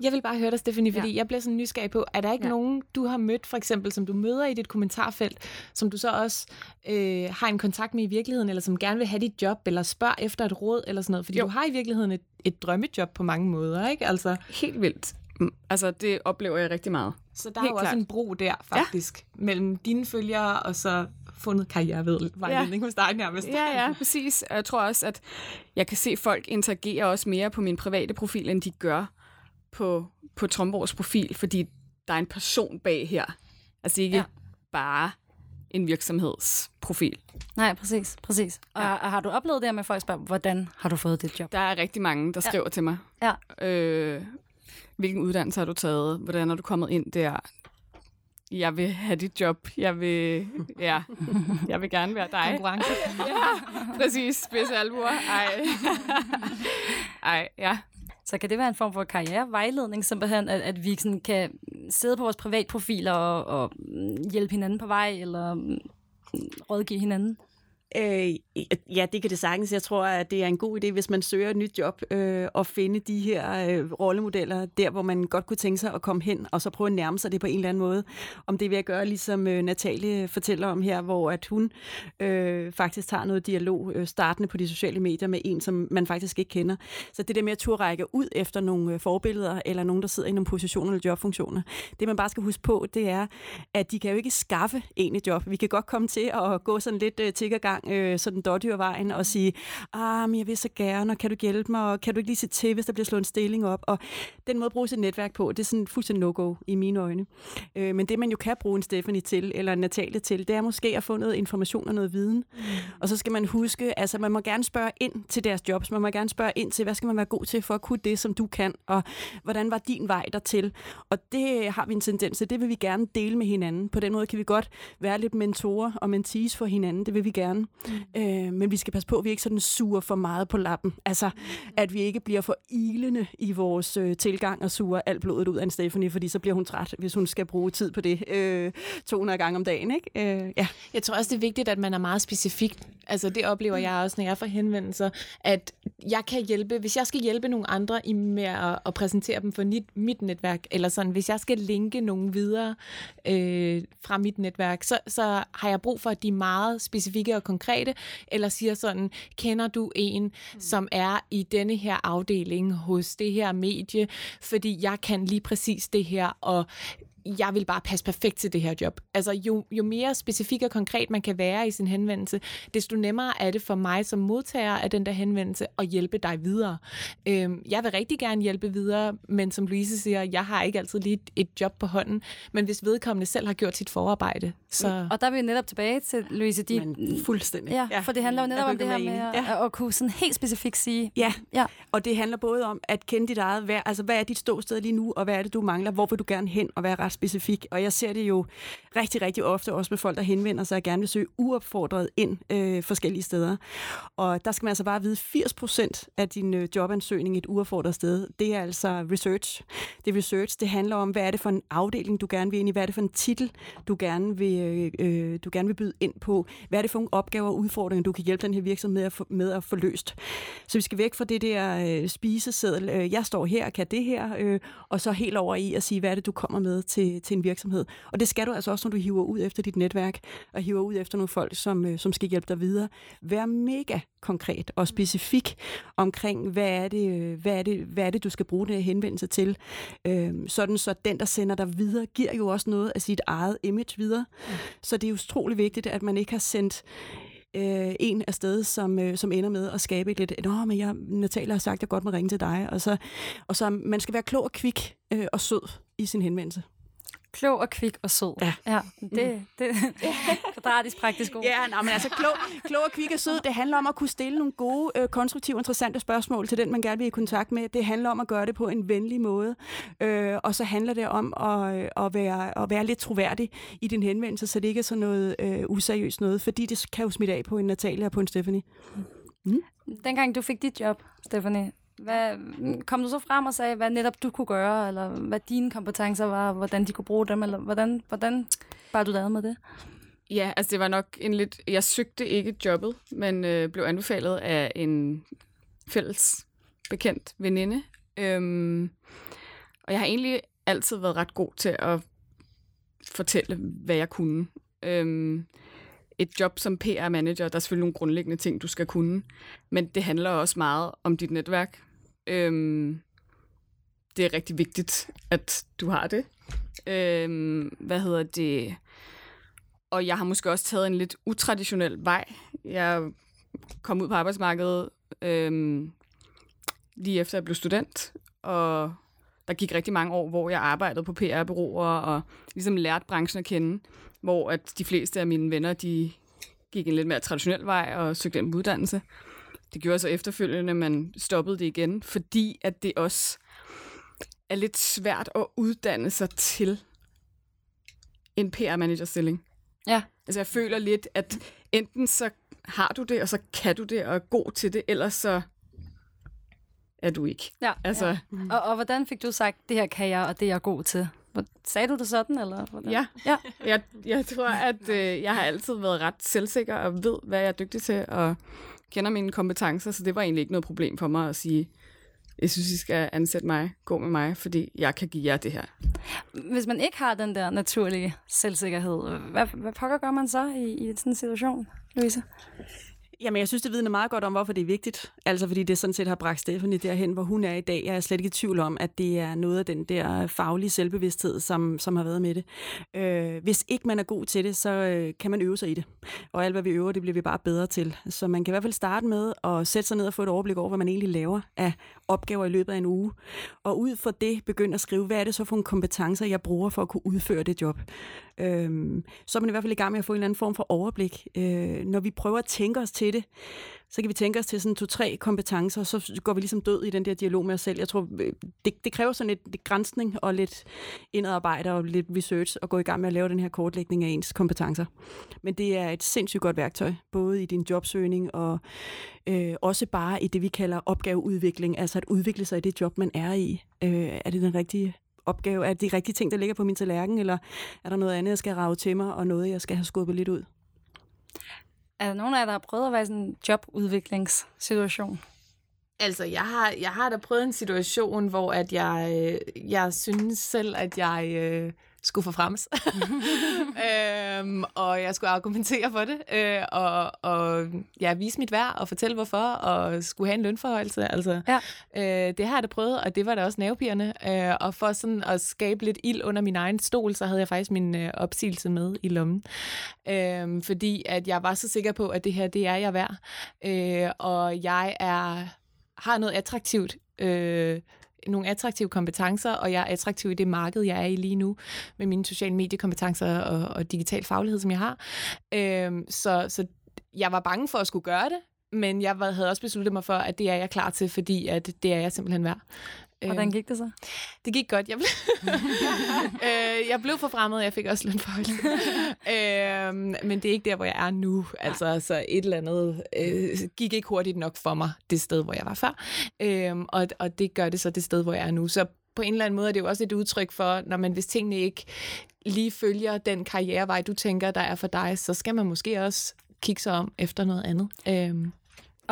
Jeg vil bare høre dig, Stephanie, fordi Ja. ja. jeg bliver sådan nysgerrig på, er der ikke Ja. ja. nogen, du har mødt, for eksempel, som du møder i dit kommentarfelt, som du så også øh, har en kontakt med i virkeligheden, eller som gerne vil have dit job, eller spørger efter et råd, eller sådan noget? Fordi jo. du har i virkeligheden et, et drømmejob på mange måder, ikke? Altså, helt vildt. Mm, Altså, det oplever jeg rigtig meget. så der Helt er jo også klart. en bro der, faktisk, ja. mellem dine følgere og så fundet karrierevejledning ja. hos dig nærmest. Ja, ja, præcis. Og jeg tror også, at jeg kan se, at folk interagerer også mere på min private profil, end de gør på, på Tromborgs profil, fordi der er en person bag her. Altså ikke Ja. ja. bare en virksomhedsprofil. Nej, præcis. præcis. Og, og har du oplevet det her med, folk spørger, hvordan har du fået dit job? Der er rigtig mange, der Ja. skriver til mig. Ja. Øh, hvilken uddannelse har du taget? Hvordan er du kommet ind der? Jeg vil have dit job. Jeg vil, ja, jeg vil gerne være dig. Konkurrence. Præcis, spidse albuer. Ej. Ej, ja. Så kan det være en form for karrierevejledning, simpelthen, at, at vi sådan kan sidde på vores privatprofiler og, og hjælpe hinanden på vej, eller mm, rådgive hinanden? Øh, ja, det kan det sagtens. Jeg tror, at det er en god idé, hvis man søger et nyt job, øh, at finde de her øh, rollemodeller, der hvor man godt kunne tænke sig at komme hen, og så prøve at nærme sig det på en eller anden måde. Om det vil jeg gøre, ligesom øh, Natalie fortæller om her, hvor at hun øh, faktisk tager noget dialog øh, startende på de sociale medier med en, som man faktisk ikke kender. Så det der med at turde række ud efter nogle øh, forbilleder, eller nogen, der sidder i nogle positioner eller jobfunktioner, det man bare skal huske på, det er, at de kan jo ikke skaffe en et job. Vi kan godt komme til at gå sådan lidt øh, tiggergang, øh, sådan dårdyrvejen, og sige, ah, men jeg vil så gerne, og kan du hjælpe mig, og kan du ikke lige se til, hvis der bliver slået en stilling op? Og den måde at bruge sit netværk på, det er sådan fuldstændig no-go i mine øjne. Øh, men det, man jo kan bruge en Stephanie til, eller en Natalie til, det er måske at få noget information og noget viden. Mm. Og så skal man huske, altså man må gerne spørge ind til deres jobs, man må gerne spørge ind til, hvad skal man være god til for at kunne det, som du kan, og hvordan var din vej dertil? Og det øh, har vi en tendens til, det vil vi gerne dele med hinanden. På den måde kan vi godt være lidt mentorer og mentees for hinanden, det vil vi gerne. Mm. Øh, men vi skal passe på, at vi ikke sådan suger for meget på lappen. Altså, at vi ikke bliver for ilende i vores øh, tilgang og suger alt blodet ud af en Stephanie, fordi så bliver hun træt, hvis hun skal bruge tid på det øh, 200 gange om dagen. Ikke? Øh, ja. Jeg tror også, det er vigtigt, at man er meget specifik. Altså, det oplever jeg også, når jeg får henvendelser, at jeg kan hjælpe, hvis jeg skal hjælpe nogle andre i med at, at præsentere dem for mit, mit netværk, eller sådan, hvis jeg skal linke nogen videre øh, fra mit netværk, så, så har jeg brug for, at de er meget specifikke og konkrete, eller siger sådan, kender du en, mm. som er i denne her afdeling hos det her medie, fordi jeg kan lige præcis det her, og jeg vil bare passe perfekt til det her job. Altså, jo, jo mere specifik og konkret man kan være i sin henvendelse, desto nemmere er det for mig som modtager af den der henvendelse at hjælpe dig videre. Øhm, jeg vil rigtig gerne hjælpe videre, men som Louise siger, jeg har ikke altid lige et, job på hånden, men hvis vedkommende selv har gjort sit forarbejde, så... Og der er vi netop tilbage til, Louise, de... Men fuldstændig. Ja, for det handler jo netop om det her med at. Ja. at kunne sådan helt specifikt sige, Ja. Ja. og det handler både om at kende dit eget værd, altså hvad er dit ståsted lige nu, og hvad er det, du mangler, hvor vil du gerne hen, og være ret specifik. Og jeg ser det jo rigtig, rigtig ofte også med folk, der henvender sig og gerne vil søge uopfordret ind øh, forskellige steder. Og der skal man altså bare vide, 80 procent af din øh, jobansøgning et uopfordret sted, det er altså research. Det er research, det handler om, hvad er det for en afdeling, du gerne vil ind i, hvad er det for en titel, du gerne vil, øh, øh, du gerne vil byde ind på, hvad er det for nogle opgaver og udfordringer, du kan hjælpe den her virksomhed med at få, med at få løst. Så vi skal væk fra det der øh, spiseseddel, øh, jeg står her og kan det her, øh, og så helt over i at sige, hvad er det, du kommer med til, til en virksomhed. Og det skal du altså også, når du hiver ud efter dit netværk, og hiver ud efter nogle folk, som, øh, som skal hjælpe dig videre. Vær mega konkret og specifik omkring, hvad er det, øh, hvad er det, hvad er det du skal bruge den henvendelse til. Øh, sådan så den, der sender dig videre, giver jo også noget af sit eget image videre. Så det er utrolig vigtigt, at man ikke har sendt øh, en afsted, som, øh, som ender med at skabe et lidt, Nå, men jeg, Natalia har sagt, at jeg godt må ringe til dig. Og så, og så man skal være klog og kvik øh, og sød i sin henvendelse. Klog og kvik og sød. Ja. ja det, det kvadratisk praktisk ord. Ja, nej, men altså klog, klog og kvik og sød, det handler om at kunne stille nogle gode, øh, konstruktive, interessante spørgsmål til den, man gerne vil i kontakt med. Det handler om at gøre det på en venlig måde. Øh, og så handler det om at, at, være, at være lidt troværdig i din henvendelse, så det ikke er sådan noget øh, useriøst noget, fordi det kan jo smitte af på en Natalia og på en Stephanie. Mm. Dengang du fik dit job, Stephanie, hvad, kom du så frem og sagde, hvad netop du kunne gøre, eller hvad dine kompetencer var, og hvordan de kunne bruge dem, eller hvordan, hvordan var du lavet med det? Ja, altså det var nok en lidt... Jeg søgte ikke jobbet, men øh, blev anbefalet af en fælles bekendt veninde. Øhm, og jeg har egentlig altid været ret god til at fortælle, hvad jeg kunne. Øhm, et job som PR-manager, der er selvfølgelig nogle grundlæggende ting, du skal kunne, men det handler også meget om dit netværk. Øhm, det er rigtig vigtigt, at du har det. Øhm, hvad hedder det? Og jeg har måske også taget en lidt utraditionel vej. Jeg kom ud på arbejdsmarkedet øhm, lige efter jeg blev student, og der gik rigtig mange år, hvor jeg arbejdede på PR-byråer og ligesom lærte branchen at kende, hvor at de fleste af mine venner, de gik en lidt mere traditionel vej og søgte en uddannelse. Det gjorde så efterfølgende, man stoppede det igen, fordi at det også er lidt svært at uddanne sig til en PR-manager-stilling. Ja. Altså jeg føler lidt, at enten så har du det, og så kan du det, og er god til det, ellers så er du ikke. Ja, altså, ja. Og, og hvordan fik du sagt, det her kan jeg, og det er jeg god til? Sagde du det sådan, eller hvordan? Ja. ja. Jeg, jeg tror, at øh, jeg har altid været ret selvsikker og ved, hvad jeg er dygtig til, og kender mine kompetencer, så det var egentlig ikke noget problem for mig at sige, jeg synes, I skal ansætte mig, gå med mig, fordi jeg kan give jer det her. Hvis man ikke har den der naturlige selvsikkerhed, hvad, hvad pokker gør man så i, i sådan en situation, Louise? Jamen, jeg synes, det vidner meget godt om, hvorfor det er vigtigt. Altså, fordi det sådan set har bragt Stephanie derhen, hvor hun er i dag. Jeg er slet ikke i tvivl om, at det er noget af den der faglige selvbevidsthed, som, som har været med det. Øh, hvis ikke man er god til det, så øh, kan man øve sig i det. Og alt, hvad vi øver, det bliver vi bare bedre til. Så man kan i hvert fald starte med at sætte sig ned og få et overblik over, hvad man egentlig laver af opgaver i løbet af en uge. Og ud fra det begynde at skrive, hvad er det så for nogle kompetencer, jeg bruger for at kunne udføre det job. Øh, så er man i hvert fald i gang med at få en eller anden form for overblik. Øh, når vi prøver at tænke os til det, så kan vi tænke os til sådan to-tre kompetencer, og så går vi ligesom død i den der dialog med os selv. Jeg tror, øh, det, det kræver sådan lidt, lidt grænsning og lidt indarbejde og lidt research at gå i gang med at lave den her kortlægning af ens kompetencer. Men det er et sindssygt godt værktøj, både i din jobsøgning og øh, også bare i det, vi kalder opgaveudvikling, altså at udvikle sig i det job, man er i. Øh, er det den rigtige opgave? Er det de rigtige ting, der ligger på min tallerken, eller er der noget andet, jeg skal rave til mig, og noget, jeg skal have skubbet lidt ud? Er der nogen af jer, der har prøvet at være i sådan en jobudviklingssituation? Altså, jeg har, jeg har da prøvet en situation, hvor at jeg, øh, jeg synes selv, at jeg øh, skulle forfremmes. øhm, og jeg skulle argumentere for det, øh, og, og ja, vise mit værd og fortælle hvorfor, og skulle have en lønforholdelse. Altså, ja. øh, det har jeg da prøvet, og det var da også nervepirrende. Øh, og for sådan at skabe lidt ild under min egen stol, så havde jeg faktisk min øh, opsigelse med i lommen. Øh, fordi at jeg var så sikker på, at det her, det er jeg værd. Øh, og jeg er har noget attraktivt øh, nogle attraktive kompetencer, og jeg er attraktiv i det marked, jeg er i lige nu, med mine sociale mediekompetencer og, og digital faglighed, som jeg har. Øhm, så, så jeg var bange for at skulle gøre det, men jeg havde også besluttet mig for, at det er jeg klar til, fordi at det er jeg simpelthen værd. Hvordan gik det så? Det gik godt. Jeg blev, øh, jeg blev forfremmet, og jeg fik også lønforhold. øh, men det er ikke der, hvor jeg er nu. Altså, så et eller andet øh, gik ikke hurtigt nok for mig, det sted, hvor jeg var før. Øh, og, og det gør det så det sted, hvor jeg er nu. Så på en eller anden måde er det jo også et udtryk for, når man hvis tingene ikke lige følger den karrierevej, du tænker, der er for dig, så skal man måske også kigge sig om efter noget andet. Øh,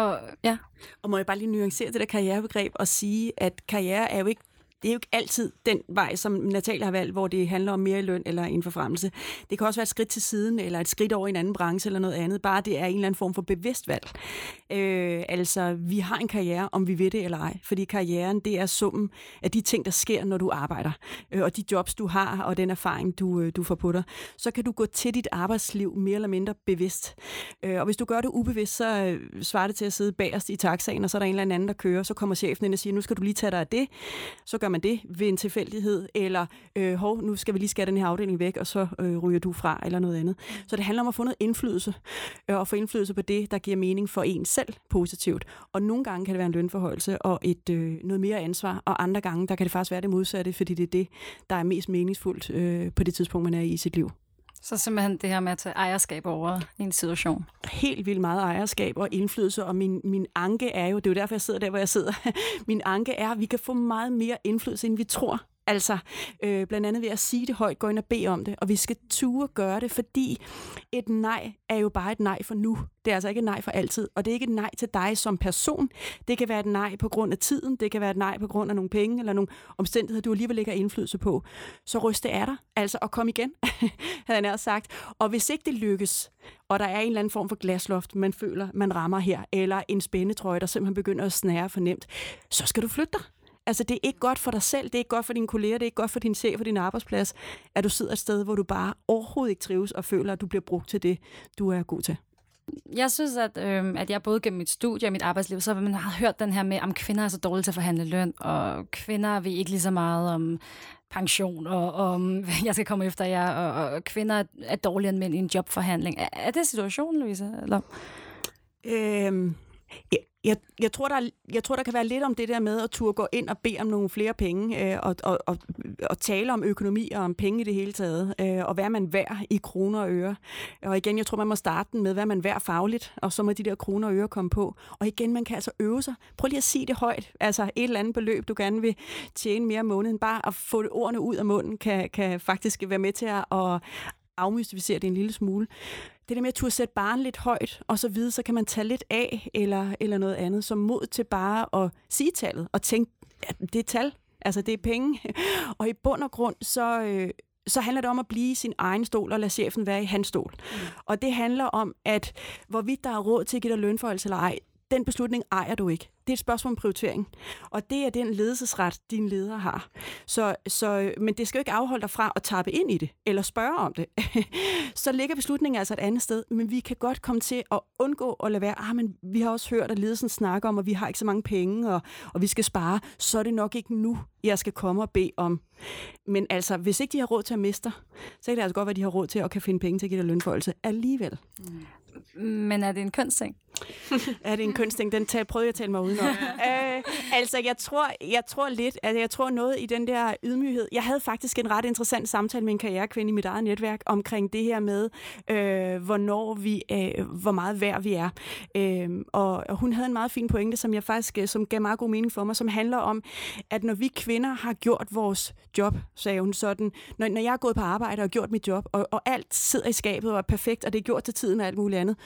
og, ja. og må jeg bare lige nuancere det der karrierebegreb og sige, at karriere er jo ikke det er jo ikke altid den vej, som Natalia har valgt, hvor det handler om mere løn eller en forfremmelse. Det kan også være et skridt til siden, eller et skridt over i en anden branche eller noget andet. Bare det er en eller anden form for bevidst valg. Øh, altså, vi har en karriere, om vi ved det eller ej. Fordi karrieren, det er summen af de ting, der sker, når du arbejder. Øh, og de jobs, du har, og den erfaring, du, øh, du får på dig. Så kan du gå til dit arbejdsliv mere eller mindre bevidst. Øh, og hvis du gør det ubevidst, så øh, svarer det til at sidde bagerst i taxaen, og så er der en eller anden, der kører. Så kommer chefen ind og siger, nu skal du lige tage dig af det. Så gør man det ved en tilfældighed, eller øh, hov, nu skal vi lige skære den her afdeling væk, og så øh, ryger du fra, eller noget andet. Så det handler om at få noget indflydelse, øh, og få indflydelse på det, der giver mening for en selv positivt. Og nogle gange kan det være en lønforholdelse og et øh, noget mere ansvar, og andre gange, der kan det faktisk være det modsatte, fordi det er det, der er mest meningsfuldt øh, på det tidspunkt, man er i sit liv. Så simpelthen det her med at tage ejerskab over en situation. Helt vildt meget ejerskab og indflydelse, og min, min anke er jo, det er jo derfor, jeg sidder der, hvor jeg sidder, min anke er, at vi kan få meget mere indflydelse, end vi tror. Altså, øh, blandt andet ved at sige det højt, gå ind og bede om det, og vi skal ture gøre det, fordi et nej er jo bare et nej for nu. Det er altså ikke et nej for altid, og det er ikke et nej til dig som person. Det kan være et nej på grund af tiden, det kan være et nej på grund af nogle penge, eller nogle omstændigheder, du alligevel ikke har indflydelse på. Så ryst det er der, altså, og kom igen, havde han sagt. Og hvis ikke det lykkes, og der er en eller anden form for glasloft, man føler, man rammer her, eller en spændetrøje, der simpelthen begynder at snære for nemt, så skal du flytte dig. Altså, det er ikke godt for dig selv, det er ikke godt for dine kolleger, det er ikke godt for din chef og din arbejdsplads, at du sidder et sted, hvor du bare overhovedet ikke trives og føler, at du bliver brugt til det, du er god til. Jeg synes, at, øh, at jeg både gennem mit studie og mit arbejdsliv, så har man har hørt den her med, at kvinder er så dårlige til at forhandle løn, og kvinder ved ikke lige så meget om pension, og om jeg skal komme efter jer, og, og kvinder er dårligere end mænd i en jobforhandling. Er, er det situationen, Louise? Eller? Øhm, jeg, jeg, tror, der, jeg tror, der kan være lidt om det der med at turde gå ind og bede om nogle flere penge, øh, og, og, og, og tale om økonomi og om penge i det hele taget, øh, og hvad man værd i kroner og øre. Og igen, jeg tror, man må starte den med, hvad man værd fagligt, og så må de der kroner og øre komme på. Og igen, man kan altså øve sig. Prøv lige at sige det højt. Altså et eller andet beløb, du gerne vil tjene mere om måneden. Bare at få ordene ud af munden, kan, kan faktisk være med til at, at afmystificere det en lille smule det der med at turde sætte barn lidt højt, og så videre, så kan man tage lidt af, eller, eller noget andet, som mod til bare at sige tallet, og tænke, at det er tal, altså det er penge. Og i bund og grund, så, øh, så handler det om at blive i sin egen stol og lade chefen være i hans stol. Mm. Og det handler om, at hvorvidt der er råd til at give dig lønforholdelse eller ej, den beslutning ejer du ikke. Det er et spørgsmål om prioritering. Og det er den ledelsesret, din leder har. Så, så, men det skal jo ikke afholde dig fra at tappe ind i det, eller spørge om det. så ligger beslutningen altså et andet sted, men vi kan godt komme til at undgå at lade være, ah, men vi har også hørt, at ledelsen snakker om, at vi har ikke så mange penge, og, og vi skal spare, så er det nok ikke nu, jeg skal komme og bede om. Men altså, hvis ikke de har råd til at miste, så kan det altså godt være, at de har råd til at kan finde penge til at give dig lønforholdelse alligevel. Mm. Men er det en kønsting? er det en kønsting? Den tager, prøvede jeg at tale mig udenom. øh, altså, jeg tror, jeg tror lidt, at jeg tror noget i den der ydmyghed. Jeg havde faktisk en ret interessant samtale med en karrierekvinde i mit eget netværk omkring det her med, øh, hvornår vi, øh, hvor meget værd vi er. Øh, og, og hun havde en meget fin pointe, som jeg faktisk, øh, som gav meget god mening for mig, som handler om, at når vi kvinder har gjort vores job, sagde hun sådan, når, når jeg er gået på arbejde og gjort mit job, og, og alt sidder i skabet og er perfekt, og det er gjort til tiden og alt muligt andet,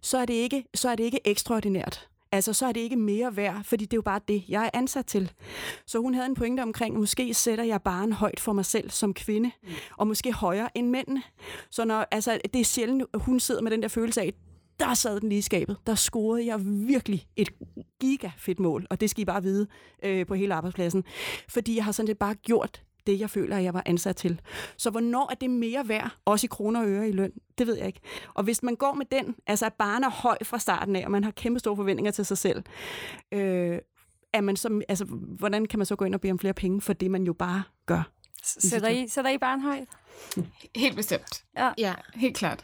så er det ikke, så er det ikke ekstraordinært. Altså, så er det ikke mere værd, fordi det er jo bare det, jeg er ansat til. Så hun havde en pointe omkring, måske sætter jeg barn højt for mig selv som kvinde, mm. og måske højere end mændene. Så når, altså, det er sjældent, at hun sidder med den der følelse af, der sad den lige i skabet. Der scorede jeg virkelig et giga fedt mål, og det skal I bare vide øh, på hele arbejdspladsen. Fordi jeg har sådan set bare gjort det, jeg føler, at jeg var ansat til. Så hvornår er det mere værd, også i kroner og øre i løn? Det ved jeg ikke. Og hvis man går med den, altså at barn er høj fra starten af, og man har kæmpe store forventninger til sig selv, øh, er man så, altså, hvordan kan man så gå ind og bede om flere penge for det, man jo bare gør? Sætter I, sætter I barn højt? Helt bestemt. Ja. ja, helt klart.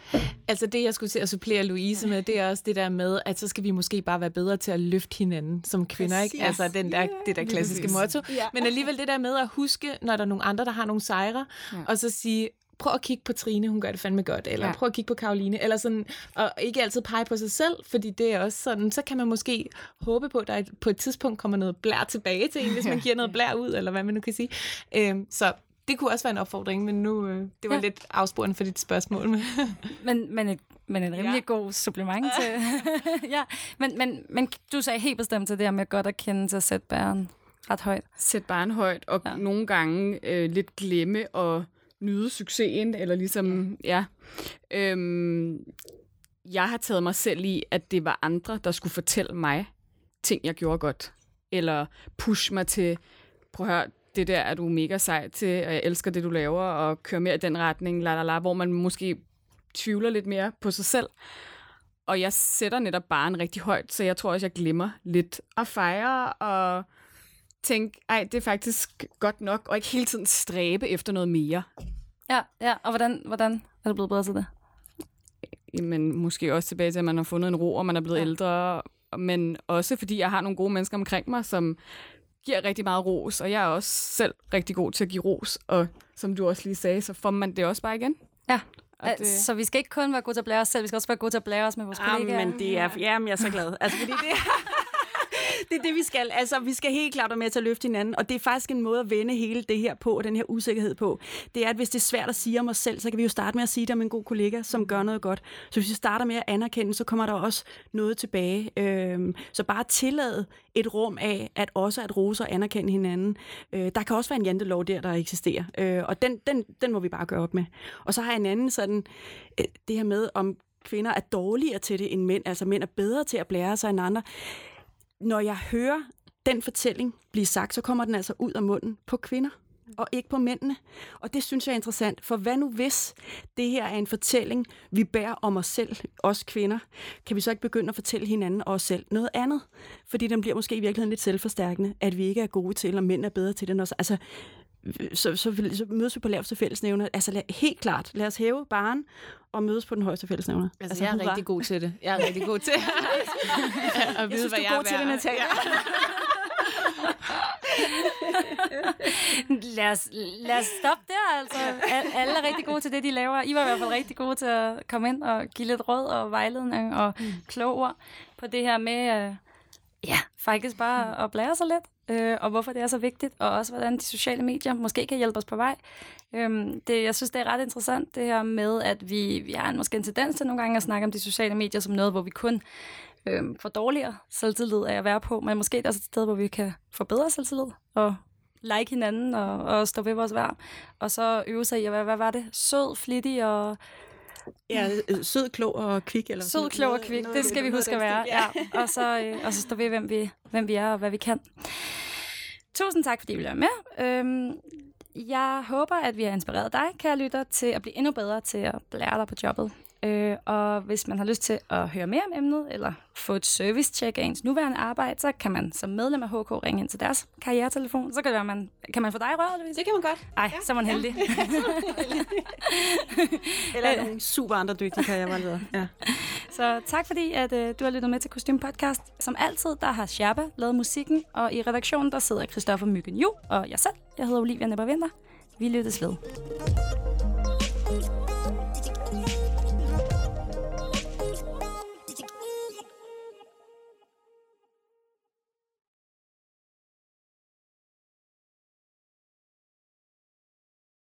Altså det, jeg skulle til at supplere Louise med, det er også det der med, at så skal vi måske bare være bedre til at løfte hinanden som kvinder, Præcis. ikke? Altså den der, yeah. det der klassiske motto. Yeah. Men alligevel det der med at huske, når der er nogle andre, der har nogle sejre, ja. og så sige, prøv at kigge på Trine, hun gør det fandme godt, eller ja. prøv at kigge på Karoline, eller sådan, og ikke altid pege på sig selv, fordi det er også sådan, så kan man måske håbe på, at der på et tidspunkt kommer noget blær tilbage til en, hvis man giver noget blær ud, eller hvad man nu kan sige. Øhm, så det kunne også være en opfordring, men nu øh, det var ja. lidt afsporende for dit spørgsmål. men, men, et, men en rimelig ja. god supplement til... ja, men, men, men du sagde helt bestemt til det her med godt at kende til at sætte bæren ret højt. Sætte bæren højt, og ja. nogle gange øh, lidt glemme og nyde succesen, eller ligesom, ja. Øhm, jeg har taget mig selv i, at det var andre, der skulle fortælle mig ting, jeg gjorde godt. Eller push mig til, prøv at høre, det der er du mega sej til, og jeg elsker det, du laver, og kører mere i den retning, la, la, la, hvor man måske tvivler lidt mere på sig selv. Og jeg sætter netop bare en rigtig højt, så jeg tror også, jeg glemmer lidt at fejre og tænke, ej, det er faktisk godt nok, og ikke hele tiden stræbe efter noget mere. Ja, ja. Og hvordan, hvordan er du blevet bedre til det? Men måske også tilbage til, at man har fundet en ro, og man er blevet ja. ældre. Men også fordi jeg har nogle gode mennesker omkring mig, som giver rigtig meget ros, og jeg er også selv rigtig god til at give ros. Og som du også lige sagde, så får man det også bare igen. Ja. Og det... Så vi skal ikke kun være gode til at blære os selv, vi skal også være gode til at blære os med vores kollegaer. men det er, ja, men jeg er så glad. Altså, fordi det, det er det, vi skal. Altså, vi skal helt klart være med til at løfte hinanden, og det er faktisk en måde at vende hele det her på, og den her usikkerhed på. Det er, at hvis det er svært at sige om os selv, så kan vi jo starte med at sige det om en god kollega, som gør noget godt. Så hvis vi starter med at anerkende, så kommer der også noget tilbage. Øhm, så bare tillade et rum af, at også at rose og anerkende hinanden. Øh, der kan også være en jantelov der, der eksisterer, øh, og den, den, den må vi bare gøre op med. Og så har jeg en anden sådan, øh, det her med, om kvinder er dårligere til det end mænd, altså mænd er bedre til at blære sig end andre når jeg hører den fortælling blive sagt, så kommer den altså ud af munden på kvinder og ikke på mændene. Og det synes jeg er interessant, for hvad nu hvis det her er en fortælling, vi bærer om os selv, os kvinder, kan vi så ikke begynde at fortælle hinanden og os selv noget andet? Fordi den bliver måske i virkeligheden lidt selvforstærkende, at vi ikke er gode til, og mænd er bedre til det. Også. Altså, så, så, så mødes vi på laveste fællesnævner. Altså lad, helt klart, lad os hæve baren og mødes på den højeste fællesnævner. Altså, altså jeg er rigtig god til det. Jeg er rigtig god til at vide, jeg synes, hvad du er god til det, Natalia. lad, os, lad os stoppe der, altså. Alle er rigtig gode til det, de laver. I var i hvert fald rigtig gode til at komme ind og give lidt råd og vejledning og mm. kloge ord på det her med, uh, ja, faktisk bare at blære sig lidt øh, og hvorfor det er så vigtigt, og også hvordan de sociale medier måske kan hjælpe os på vej. Øhm, det, jeg synes, det er ret interessant, det her med, at vi, vi har en, måske en tendens til nogle gange at snakke om de sociale medier som noget, hvor vi kun øhm, får dårligere selvtillid af at være på, men måske er også et sted, hvor vi kan få bedre selvtillid og like hinanden og, og stå ved vores værd. Og så øve sig i at være, hvad var det? Sød, flittig og Ja, øh, sød, klog og kvik. Eller sød, klog og kvik, det skal vi huske at være. Ja. Og, så, øh, og så stå ved, hvem vi, hvem vi er og hvad vi kan. Tusind tak, fordi I ville være med. Øhm, jeg håber, at vi har inspireret dig, kære lytter, til at blive endnu bedre til at lære dig på jobbet. Øh, og hvis man har lyst til at høre mere om emnet, eller få et service-check af ens nuværende arbejde, så kan man som medlem af HK ringe ind til deres karrieretelefon. Så kan, det være, man, kan man få dig i røret, Louise? Det kan man godt. Ej, ja. så er man heldig. Ja. eller nogle super andre dygtige karrierevejledere. Ja. Så tak fordi, at uh, du har lyttet med til Kostym Podcast. Som altid, der har Sherpa lavet musikken, og i redaktionen, der sidder Christoffer Myggen Ju og jeg selv. Jeg hedder Olivia Nepper Vinter. Vi lyttes ved.